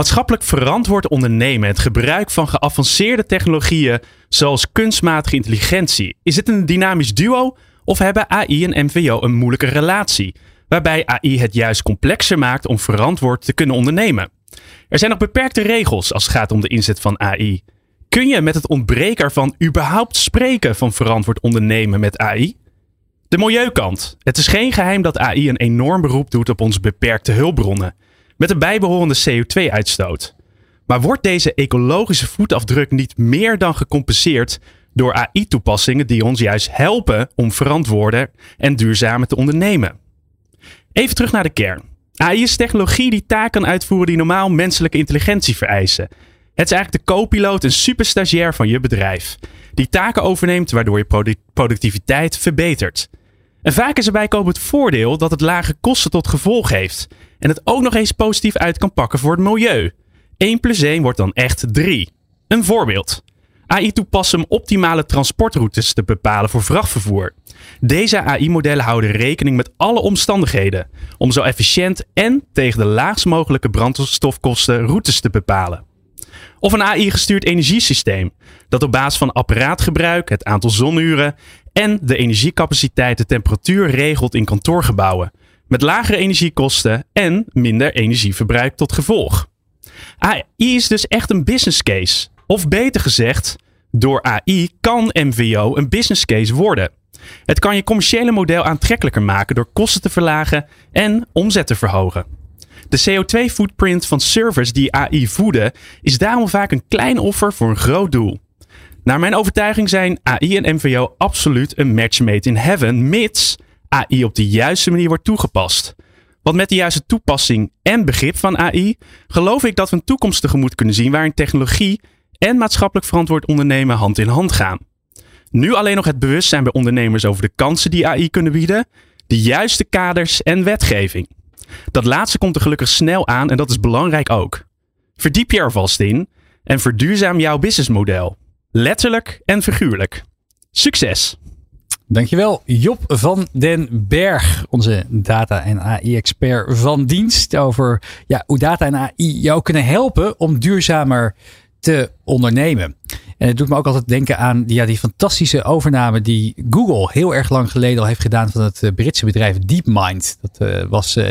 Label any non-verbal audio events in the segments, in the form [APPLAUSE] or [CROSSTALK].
Maatschappelijk verantwoord ondernemen, het gebruik van geavanceerde technologieën zoals kunstmatige intelligentie. Is het een dynamisch duo of hebben AI en MVO een moeilijke relatie, waarbij AI het juist complexer maakt om verantwoord te kunnen ondernemen? Er zijn nog beperkte regels als het gaat om de inzet van AI. Kun je met het ontbreken ervan überhaupt spreken van verantwoord ondernemen met AI? De milieukant. Het is geen geheim dat AI een enorm beroep doet op onze beperkte hulpbronnen met een bijbehorende CO2-uitstoot. Maar wordt deze ecologische voetafdruk niet meer dan gecompenseerd door AI-toepassingen die ons juist helpen om verantwoorder en duurzamer te ondernemen? Even terug naar de kern. AI is technologie die taken uitvoeren die normaal menselijke intelligentie vereisen. Het is eigenlijk de co-piloot en superstagiair van je bedrijf, die taken overneemt waardoor je productiviteit verbetert. En vaak is komen het voordeel dat het lage kosten tot gevolg heeft en het ook nog eens positief uit kan pakken voor het milieu. 1 plus 1 wordt dan echt 3. Een voorbeeld. AI toepassen om optimale transportroutes te bepalen voor vrachtvervoer. Deze AI-modellen houden rekening met alle omstandigheden om zo efficiënt en tegen de laagst mogelijke brandstofkosten routes te bepalen. Of een AI-gestuurd energiesysteem dat op basis van apparaatgebruik, het aantal zonuren en de energiecapaciteit de temperatuur regelt in kantoorgebouwen, met lagere energiekosten en minder energieverbruik tot gevolg. AI is dus echt een business case. Of beter gezegd, door AI kan MVO een business case worden. Het kan je commerciële model aantrekkelijker maken door kosten te verlagen en omzet te verhogen. De CO2-footprint van servers die AI voeden is daarom vaak een klein offer voor een groot doel. Naar mijn overtuiging zijn AI en MVO absoluut een match made in heaven, mits AI op de juiste manier wordt toegepast. Want met de juiste toepassing en begrip van AI geloof ik dat we een toekomst tegemoet kunnen zien waarin technologie en maatschappelijk verantwoord ondernemen hand in hand gaan. Nu alleen nog het bewustzijn bij ondernemers over de kansen die AI kunnen bieden, de juiste kaders en wetgeving. Dat laatste komt er gelukkig snel aan en dat is belangrijk ook. Verdiep je er vast in en verduurzaam jouw businessmodel. Letterlijk en figuurlijk. Succes! Dankjewel Job van den Berg, onze data- en AI-expert van dienst over ja, hoe data en AI jou kunnen helpen om duurzamer te ondernemen. En het doet me ook altijd denken aan ja, die fantastische overname die Google heel erg lang geleden al heeft gedaan van het eh, Britse bedrijf DeepMind. Dat uh, was, uh,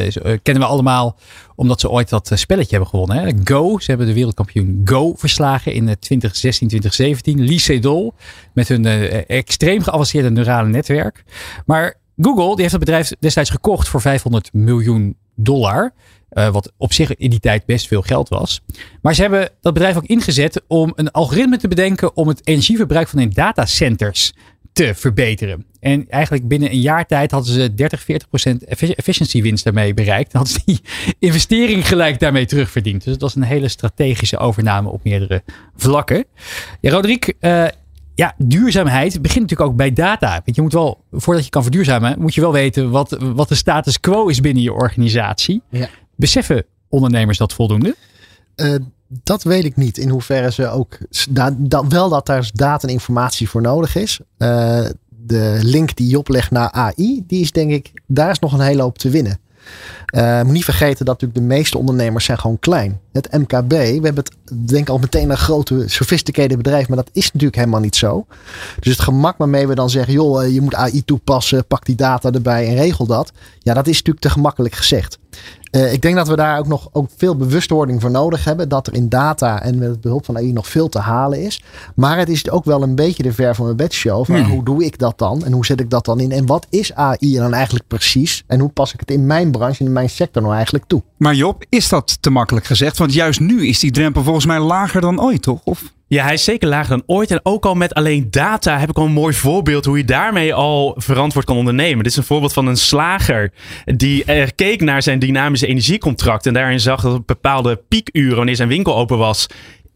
kennen we allemaal omdat ze ooit dat spelletje hebben gewonnen. Hè? Go, ze hebben de wereldkampioen Go verslagen in 2016, 2017. Lee Sedol met hun extreem geavanceerde neurale netwerk. Maar Google die heeft het bedrijf destijds gekocht voor 500 miljoen dollar. Uh, wat op zich in die tijd best veel geld was. Maar ze hebben dat bedrijf ook ingezet om een algoritme te bedenken om het energieverbruik van hun datacenters te verbeteren. En eigenlijk binnen een jaar tijd hadden ze 30, 40 procent efficiëntiewinst daarmee bereikt. En hadden ze die [LAUGHS] investering gelijk daarmee terugverdiend. Dus het was een hele strategische overname op meerdere vlakken. Ja, Roderick, uh, ja, duurzaamheid begint natuurlijk ook bij data. Want je moet wel, voordat je kan verduurzamen, moet je wel weten wat, wat de status quo is binnen je organisatie. Ja. Beseffen ondernemers dat voldoende? Uh, dat weet ik niet. In hoeverre ze ook. Da, da, wel dat daar data en informatie voor nodig is. Uh, de link die Job legt naar AI, die is denk ik. Daar is nog een hele hoop te winnen. Uh, moet niet vergeten dat natuurlijk de meeste ondernemers zijn gewoon klein. Het MKB, we hebben het denk al meteen een grote sophisticated bedrijf, maar dat is natuurlijk helemaal niet zo. Dus het gemak waarmee we dan zeggen, joh, je moet AI toepassen, pak die data erbij en regel dat. Ja, dat is natuurlijk te gemakkelijk gezegd. Uh, ik denk dat we daar ook nog ook veel bewustwording voor nodig hebben. Dat er in data en met behulp van AI nog veel te halen is. Maar het is ook wel een beetje de ver van mijn bedshow. Van hmm. Hoe doe ik dat dan? En hoe zet ik dat dan in? En wat is AI dan eigenlijk precies? En hoe pas ik het in mijn branche, in mijn sector nou eigenlijk toe? Maar Job, is dat te makkelijk gezegd? Want juist nu is die drempel volgens mij lager dan ooit, toch? Of? Ja, hij is zeker lager dan ooit. En ook al met alleen data heb ik al een mooi voorbeeld hoe je daarmee al verantwoord kan ondernemen. Dit is een voorbeeld van een slager die er keek naar zijn dynamische energiecontract. En daarin zag dat op bepaalde piekuren, wanneer zijn winkel open was,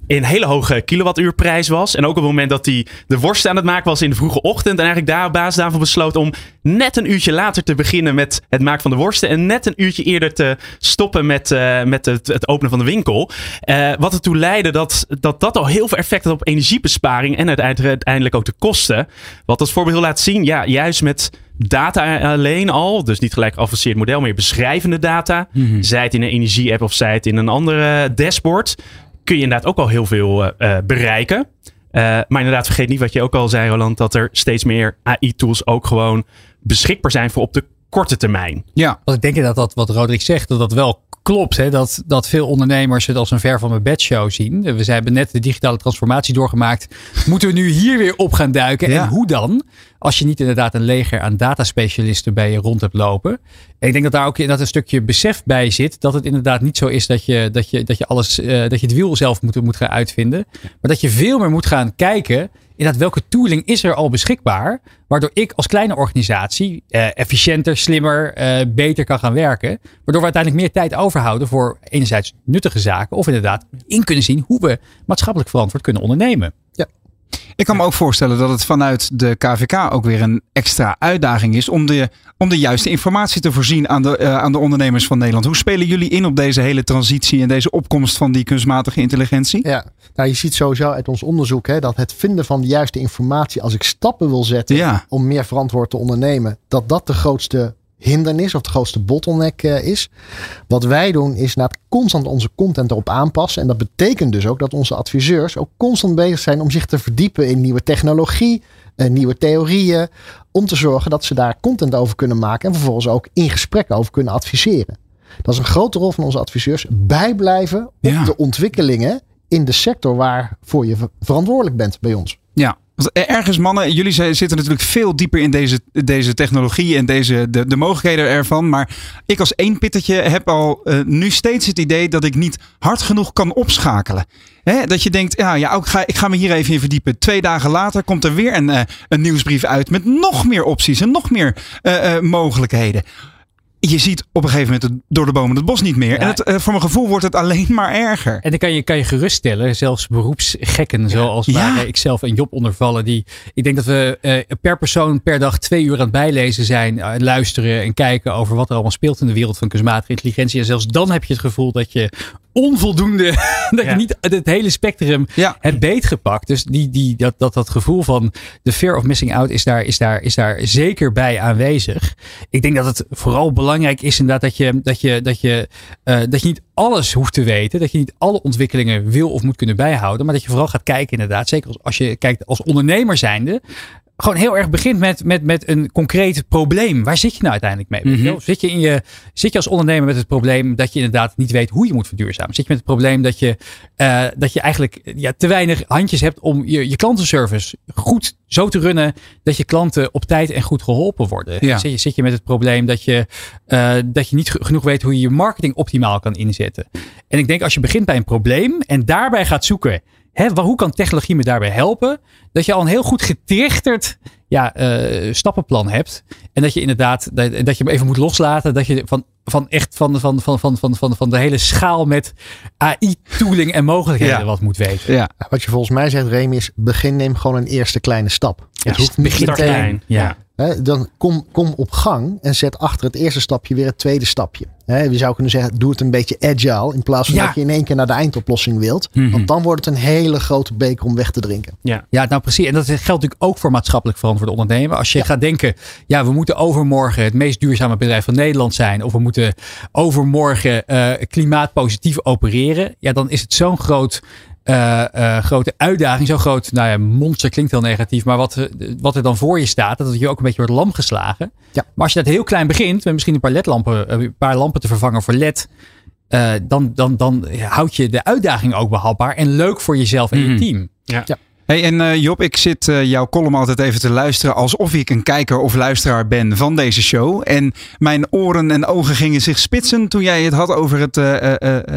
een hele hoge kilowattuurprijs was. En ook op het moment dat hij de worst aan het maken was in de vroege ochtend. En eigenlijk daar op basis daarvan besloot om net een uurtje later te beginnen met het maken van de worsten. En net een uurtje eerder te stoppen met, uh, met het, het, openen van de winkel. Uh, wat ertoe leidde dat, dat dat al heel veel effect had op energiebesparing. En uiteindelijk ook de kosten. Wat als voorbeeld laat zien, ja, juist met data alleen al, dus niet gelijk geavanceerd model, maar beschrijvende data. Mm -hmm. Zij het in een energie-app of zij het in een andere dashboard kun je inderdaad ook al heel veel uh, bereiken. Uh, maar inderdaad, vergeet niet wat je ook al zei, Roland, dat er steeds meer AI-tools ook gewoon beschikbaar zijn voor op de korte termijn. Ja, want ik denk dat dat wat Roderick zegt, dat dat wel klopt. Hè? Dat, dat veel ondernemers het als een ver van mijn bedshow zien. We hebben net de digitale transformatie doorgemaakt. Moeten we nu hier weer op gaan duiken? Ja. En hoe dan? Als je niet inderdaad een leger aan dataspecialisten bij je rond hebt lopen. En ik denk dat daar ook dat een stukje besef bij zit. Dat het inderdaad niet zo is dat je, dat je, dat je, alles, uh, dat je het wiel zelf moet, moet gaan uitvinden. Maar dat je veel meer moet gaan kijken inderdaad, welke tooling is er al beschikbaar? Waardoor ik als kleine organisatie uh, efficiënter, slimmer, uh, beter kan gaan werken. Waardoor we uiteindelijk meer tijd overhouden voor enerzijds nuttige zaken. Of inderdaad in kunnen zien hoe we maatschappelijk verantwoord kunnen ondernemen. Ja. Ik kan me ook voorstellen dat het vanuit de KVK ook weer een extra uitdaging is om de, om de juiste informatie te voorzien aan de, uh, aan de ondernemers van Nederland. Hoe spelen jullie in op deze hele transitie en deze opkomst van die kunstmatige intelligentie? Ja, nou, je ziet sowieso uit ons onderzoek hè, dat het vinden van de juiste informatie, als ik stappen wil zetten ja. om meer verantwoord te ondernemen, dat dat de grootste hindernis of de grootste bottleneck uh, is. Wat wij doen is na constant onze content erop aanpassen. En dat betekent dus ook dat onze adviseurs ook constant bezig zijn om zich te verdiepen in nieuwe technologie, uh, nieuwe theorieën. Om te zorgen dat ze daar content over kunnen maken en vervolgens ook in gesprek over kunnen adviseren. Dat is een grote rol van onze adviseurs. Bijblijven op Ja. de ontwikkelingen in de sector waarvoor je ver- verantwoordelijk bent bij ons. Ja. Want ergens, mannen, jullie zitten natuurlijk veel dieper in deze, deze technologie en deze, de, de mogelijkheden ervan. Maar ik als één pittetje heb al eh, nu steeds het idee dat ik niet hard genoeg kan opschakelen. Dat je denkt, ja, ja ik, ga, ik ga me hier even in verdiepen. Twee dagen later komt er weer een, eh, een nieuwsbrief uit met nog meer opties en nog meer eh, eh, mogelijkheden. Je ziet op een gegeven moment het, door de bomen het bos niet meer. En het, eh, voor mijn gevoel wordt het alleen maar erger. En dan kan je, kan je geruststellen, zelfs beroepsgekken zoals Ja. waar ik zelf en Job onder vallen. Die, ik denk dat we eh, per persoon per dag twee uur aan het bijlezen zijn. eh, luisteren en kijken over wat er allemaal speelt in de wereld van kunstmatige intelligentie. En zelfs dan heb je het gevoel dat je onvoldoende, [LAUGHS] dat je niet het hele spectrum hebt beetgepakt. Dus die, die, dat, dat, dat gevoel van de fear of missing out is daar, is, daar, is daar zeker bij aanwezig. Ik denk dat het vooral belangrijk is inderdaad dat je, dat je, dat je, eh, dat je niet alles hoeft te weten. Dat je niet alle ontwikkelingen wil of moet kunnen bijhouden. Maar dat je vooral gaat kijken inderdaad. Zeker als, als je kijkt als ondernemer zijnde. Gewoon heel erg begint met, met, met een concreet probleem. Waar zit je nou uiteindelijk mee? Wel? Zit, je in je, zit je als ondernemer met het probleem dat je inderdaad niet weet hoe je moet verduurzamen? Zit je met het probleem dat je, eh, dat je eigenlijk ja, te weinig handjes hebt om je, je klantenservice goed zo te runnen dat je klanten op tijd en goed geholpen worden? Ja. Zit, je, zit je met het probleem dat je, eh, dat je niet ge- genoeg weet hoe je je marketing optimaal kan inzetten? En ik denk als je begint bij een probleem en daarbij gaat zoeken, hè, hoe kan technologie me daarbij helpen? Dat je al een heel goed getrichterd ja, eh, stappenplan hebt. En dat je inderdaad, dat, dat je hem even moet loslaten. Dat je van, van echt van, van, van, van, van, van, van de hele schaal met AI-tooling en mogelijkheden Ja. wat moet weten. Ja. Wat je volgens mij zegt, Remy, is begin neem gewoon een eerste kleine stap. het hoeft niet Begin meteen. klein. Ja. Hè, dan kom, kom op gang en zet achter het eerste stapje weer het tweede stapje. Hè, je zou kunnen zeggen, doe het een beetje agile. In plaats van Ja. dat je in één keer naar de eindoplossing wilt. Mhm. Want dan wordt het een hele grote beker om weg te drinken. Ja. Ja, nou precies. En dat geldt natuurlijk ook voor maatschappelijk verantwoord ondernemen. Als je gaat denken, ja, we moeten overmorgen het meest duurzame bedrijf van Nederland zijn. Of we moeten overmorgen eh, klimaatpositief opereren. Ja, dan is het zo'n groot, eh, eh, grote uitdaging. Zo'n groot, nou ja, monster klinkt heel negatief. Maar wat, eh, wat er dan voor je staat, dat het je ook een beetje wordt lam geslagen. Ja. Maar als je dat heel klein begint, met misschien een paar ledlampen, een paar lampen te vervangen voor led. eh, dan, dan, dan houd je de uitdaging ook behapbaar en leuk voor jezelf en Mhm. je team. Ja. Ja. Hey, en uh, Job, ik zit uh, jouw column altijd even te luisteren alsof ik een kijker of luisteraar ben van deze show. En mijn oren en ogen gingen zich spitsen toen jij het had over het, uh,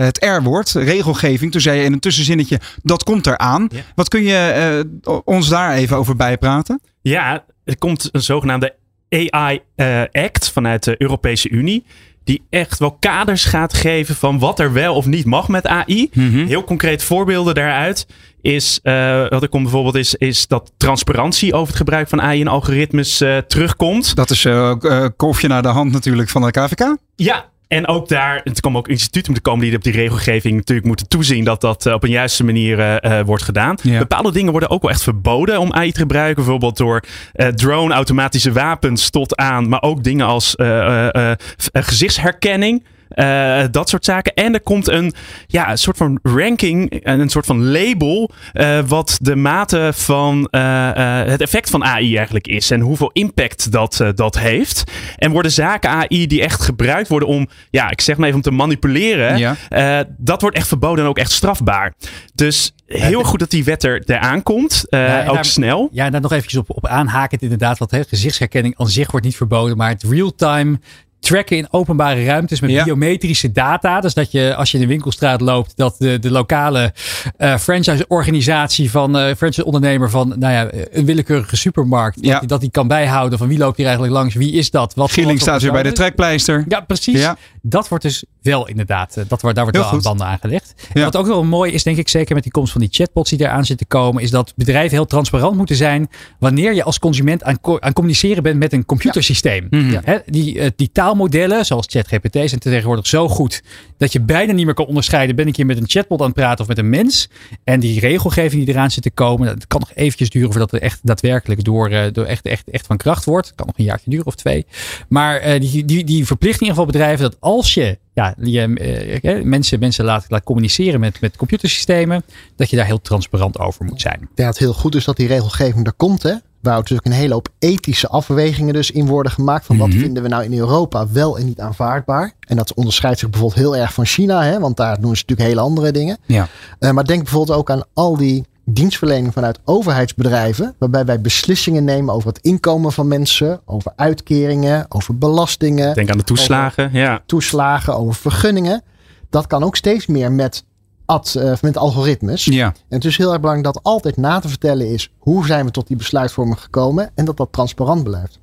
het R-woord, regelgeving. Toen zei je in een tussenzinnetje, dat komt eraan. Ja. Wat kun je ons daar even over bijpraten? Ja, er komt een zogenaamde AI-act vanuit de Europese Unie die echt wel kaders gaat geven van wat er wel of niet mag met AI. Mm -hmm. Heel concreet voorbeelden daaruit is, uh, wat er komt bijvoorbeeld, is, is dat transparantie over het gebruik van AI en algoritmes uh, terugkomt. Dat is uh, kofje naar de hand natuurlijk van de KVK. Ja, en ook daar, het komen ook instituten te komen die op die regelgeving natuurlijk moeten toezien dat dat op een juiste manier uh, wordt gedaan. Ja. Bepaalde dingen worden ook wel echt verboden om AI te gebruiken. Bijvoorbeeld door uh, drone automatische wapens tot aan, maar ook dingen als uh, gezichtsherkenning. Uh, dat soort zaken. En er komt een, ja, een soort van ranking, en een soort van label. Uh, wat de mate van uh, het effect van AI eigenlijk is. En hoeveel impact dat, dat heeft. En worden zaken AI die echt gebruikt worden om, ja, ik zeg maar even om te manipuleren. Ja. dat wordt echt verboden en ook echt strafbaar. Dus heel goed dat die wet er eraan komt. Ja, ook daar, snel. Ja, daar nog eventjes op, op aanhakend inderdaad. Want hè, gezichtsherkenning aan zich wordt niet verboden. Maar het real-time tracken in openbare ruimtes met ja. biometrische data. Dus dat je als je in de winkelstraat loopt, dat de, de lokale uh, franchise-organisatie van uh, franchise-ondernemer van nou ja, een willekeurige supermarkt, ja. dat, die, dat die kan bijhouden van wie loopt hier eigenlijk langs, wie is dat? Wat Gilling staat weer bij de trekpleister. Ja, precies. Ja. Dat wordt dus wel inderdaad, dat wordt, daar wordt wel aan banden aangelegd. En wat ook wel mooi is, denk ik, zeker met die komst van die chatbots die eraan zitten komen, is dat bedrijven heel transparant moeten zijn wanneer je als consument aan, aan communiceren bent met een computersysteem. Mm -hmm. He, die, uh, die taalmodellen, zoals ChatGPT, zijn tegenwoordig zo goed dat je bijna niet meer kan onderscheiden. Ben ik hier met een chatbot aan het praten of met een mens? En die regelgeving die eraan zit te komen, dat kan nog eventjes duren voordat het echt daadwerkelijk door, uh, door echt, echt, echt van kracht wordt. kan nog een jaartje duren of twee. Maar uh, die, die, die verplicht in ieder geval bedrijven dat als je ja, je, uh, mensen, mensen laat, laat communiceren met, met computersystemen, dat je daar heel transparant over moet zijn. Ja, het heel goed is dat die regelgeving er komt. Hè? Waar natuurlijk een hele hoop ethische afwegingen dus in worden gemaakt. Van wat Mhm. vinden we nou in Europa wel en niet aanvaardbaar. En dat onderscheidt zich bijvoorbeeld heel erg van China. Hè? Want daar doen ze natuurlijk hele andere dingen. Ja. Uh, maar denk bijvoorbeeld ook aan al die dienstverlening vanuit overheidsbedrijven. Waarbij wij beslissingen nemen over het inkomen van mensen. Over uitkeringen, over belastingen. Denk aan de toeslagen. Ja. Toeslagen, over vergunningen. Dat kan ook steeds meer met, ad, uh, met algoritmes. Ja. En het is heel erg belangrijk dat altijd na te vertellen is. Hoe zijn we tot die besluitvorming gekomen. En dat dat transparant blijft.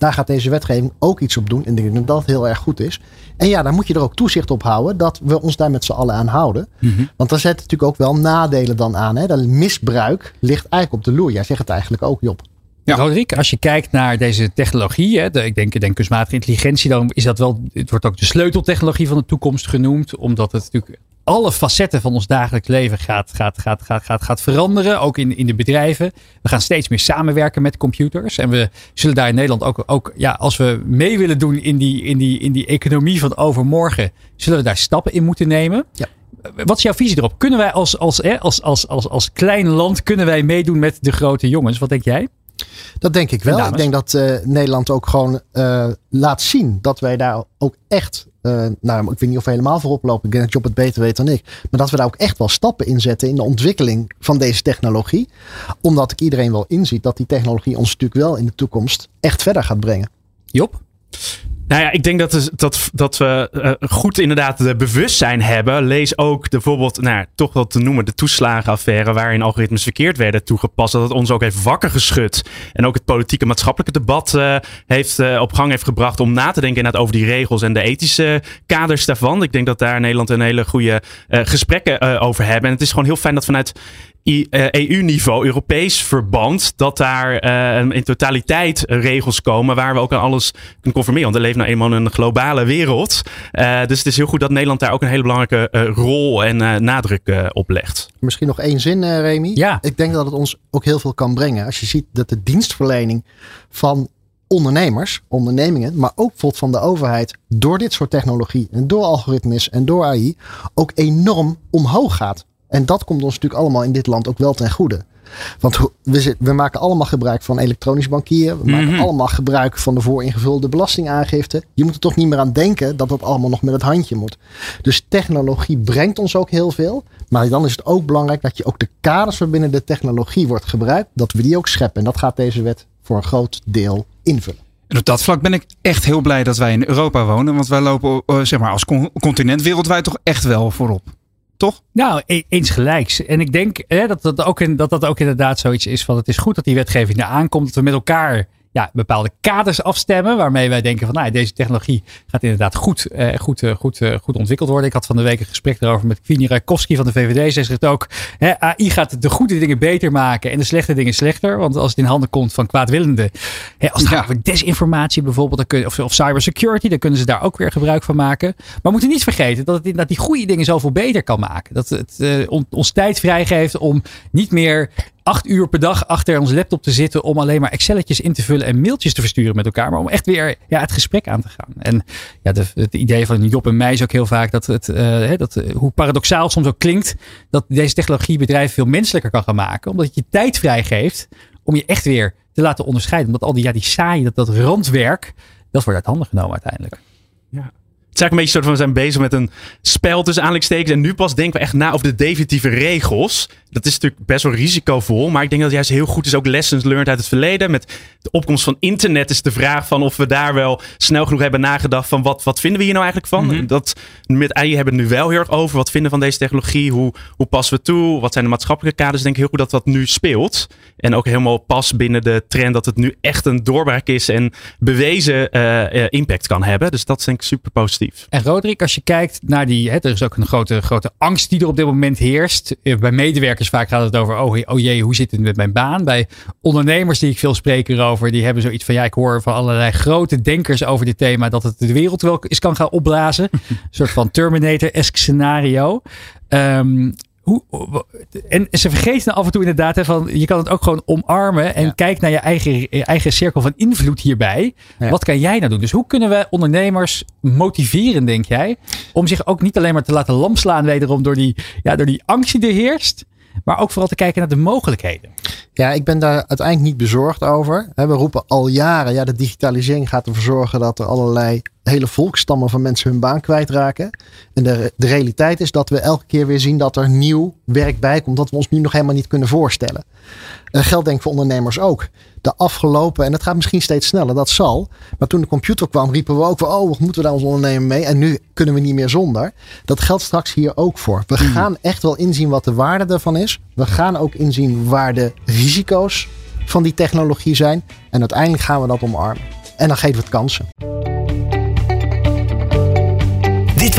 Daar gaat deze wetgeving ook iets op doen. En ik denk dat dat heel erg goed is. En ja, daar moet je er ook toezicht op houden. Dat we ons daar met z'n allen aan houden. Mhm. Want daar zitten natuurlijk ook wel nadelen dan aan. Hè? Dat misbruik ligt eigenlijk op de loer. Jij zegt het eigenlijk ook, Job. Ja. Roderick, als je kijkt naar deze technologie, hè, de, ik denk, ik denk kunstmatige intelligentie, dan is dat wel, het wordt ook de sleuteltechnologie van de toekomst genoemd, omdat het natuurlijk alle facetten van ons dagelijks leven gaat, gaat, gaat, gaat, gaat, gaat veranderen, ook in, in de bedrijven. We gaan steeds meer samenwerken met computers en we zullen daar in Nederland ook, ook ja, als we mee willen doen in die, in, die, in die economie van overmorgen, zullen we daar stappen in moeten nemen. Ja. Wat is jouw visie erop? Kunnen wij als, als, hè, als, als, als, als klein land, kunnen wij meedoen met de grote jongens? Wat denk jij? Dat denk ik wel. Ik denk dat uh, Nederland ook gewoon uh, laat zien dat wij daar ook echt. Uh, nou, ik weet niet of we helemaal voorop lopen. Ik denk dat Job het beter weet dan ik. Maar dat we daar ook echt wel stappen in zetten in de ontwikkeling van deze technologie. Omdat ik iedereen wel inziet dat die technologie ons natuurlijk wel in de toekomst echt verder gaat brengen. Job? Nou ja, ik denk dat, dat, we uh, goed inderdaad de bewustzijn hebben. Lees ook de, bijvoorbeeld, nou, toch wel te noemen, de toeslagenaffaire waarin algoritmes verkeerd werden toegepast. Dat het ons ook heeft wakker geschud. En ook het politieke maatschappelijke debat uh, heeft, uh, op gang heeft gebracht om na te denken inderdaad over die regels en de ethische kaders daarvan. Ik denk dat daar Nederland een hele goede gesprekken over hebben. En het is gewoon heel fijn dat vanuit EU-niveau, Europees verband, dat daar uh, in totaliteit regels komen waar we ook aan alles kunnen conformeren. Want we leven nou eenmaal in een globale wereld. Uh, dus het is heel goed dat Nederland daar ook een hele belangrijke uh, rol en nadruk op legt. Misschien nog één zin, Remy. Ja. Ik denk dat het ons ook heel veel kan brengen. Als je ziet dat de dienstverlening van ondernemers, ondernemingen, maar ook bijvoorbeeld van de overheid, door dit soort technologie en door algoritmes en door AI, ook enorm omhoog gaat. En dat komt ons natuurlijk allemaal in dit land ook wel ten goede. Want we, zit- we maken allemaal gebruik van elektronisch bankieren. We maken Mhm. allemaal gebruik van de vooringevulde belastingaangifte. Je moet er toch niet meer aan denken dat dat allemaal nog met het handje moet. Dus technologie brengt ons ook heel veel. Maar dan is het ook belangrijk dat je ook de kaders waarbinnen de technologie wordt gebruikt, dat we die ook scheppen. En dat gaat deze wet voor een groot deel invullen. En op dat vlak ben ik echt heel blij dat wij in Europa wonen. Want wij lopen eh, zeg maar, als con- continent wereldwijd toch echt wel voorop. Toch? Nou, e- eens gelijks. En ik denk hè, dat, dat, ook in, dat dat ook inderdaad zoiets is van het is goed dat die wetgeving er aankomt. Dat we met elkaar ja, bepaalde kaders afstemmen. Waarmee wij denken van nou, deze technologie gaat inderdaad goed, eh, goed, eh, goed, eh, goed ontwikkeld worden. Ik had van de week een gesprek erover met Kwini Rakowski van de VVD. Zij zegt ook, hè, AI gaat de goede dingen beter maken en de slechte dingen slechter. Want als het in handen komt van kwaadwillenden. Hè, als het Ja. gaat over desinformatie bijvoorbeeld, dan kun, of, of cybersecurity, dan kunnen ze daar ook weer gebruik van maken. Maar we moeten niet vergeten dat het inderdaad die goede dingen zoveel beter kan maken. Dat het eh, on- ons tijd vrijgeeft om niet meer acht uur per dag achter ons laptop te zitten om alleen maar Excelletjes in te vullen en mailtjes te versturen met elkaar, maar om echt weer ja, het gesprek aan te gaan. En ja, het idee van Job en mij is ook heel vaak dat het, eh, dat, eh, hoe paradoxaal het soms ook klinkt, dat deze technologie bedrijven veel menselijker kan gaan maken, omdat het je tijd vrijgeeft om je echt weer te laten onderscheiden. Omdat al die, ja, die saaie, dat, dat randwerk, dat wordt uit handen genomen uiteindelijk. Het is eigenlijk een beetje soort van we zijn bezig met een spel tussen aanleidingstekens. En nu pas denken we echt na over de definitieve regels. Dat is natuurlijk best wel risicovol. Maar ik denk dat het juist heel goed is ook lessons learned uit het verleden. Met de opkomst van internet is de vraag van of we daar wel snel genoeg hebben nagedacht van wat, wat vinden we hier nou eigenlijk van. Mhm. Dat met AI hebben we het nu wel heel erg over. Wat vinden we van deze technologie? Hoe, hoe passen we toe? Wat zijn de maatschappelijke kaders? Ik denk heel goed dat dat nu speelt. En ook helemaal past binnen de trend dat het nu echt een doorbraak is en bewezen eh, eh, impact kan hebben. Dus dat is denk ik super positief. En Roderick, als je kijkt naar die, hè, er is ook een grote, grote angst die er op dit moment heerst. Eh, Bij medewerkers vaak gaat het over, oh, oh jee, hoe zit het met mijn baan? Bij ondernemers die ik veel spreek erover, die hebben zoiets van, ja, ik hoor van allerlei grote denkers over dit thema dat het de wereld wel eens kan gaan opblazen. [LAUGHS] een soort van Terminator-esque scenario. Ehm, hoe, en ze vergeten af en toe inderdaad hè, van je kan het ook gewoon omarmen en Ja. kijk naar je eigen, je eigen cirkel van invloed hierbij. Ja. Wat kan jij nou doen? Dus hoe kunnen we ondernemers motiveren, denk jij, om zich ook niet alleen maar te laten lamslaan wederom door die, ja, door die angst die er heerst, maar ook vooral te kijken naar de mogelijkheden. Ja, ik ben daar uiteindelijk niet bezorgd over. We roepen al jaren, ja, de digitalisering gaat ervoor zorgen dat er allerlei hele volkstammen van mensen hun baan kwijtraken. En de, de realiteit is dat we elke keer weer zien dat er nieuw werk bij komt dat we ons nu nog helemaal niet kunnen voorstellen. Uh, geldt denk ik voor ondernemers ook. De afgelopen, en het gaat misschien steeds sneller, dat zal. Maar toen de computer kwam, riepen we ook wel, oh, wat moeten we daar ons ondernemen mee? En nu kunnen we niet meer zonder. Dat geldt straks hier ook voor. We gaan echt wel inzien wat de waarde ervan is. We gaan ook inzien waar de risico's van die technologie zijn. En uiteindelijk gaan we dat omarmen. En dan geven we het kansen.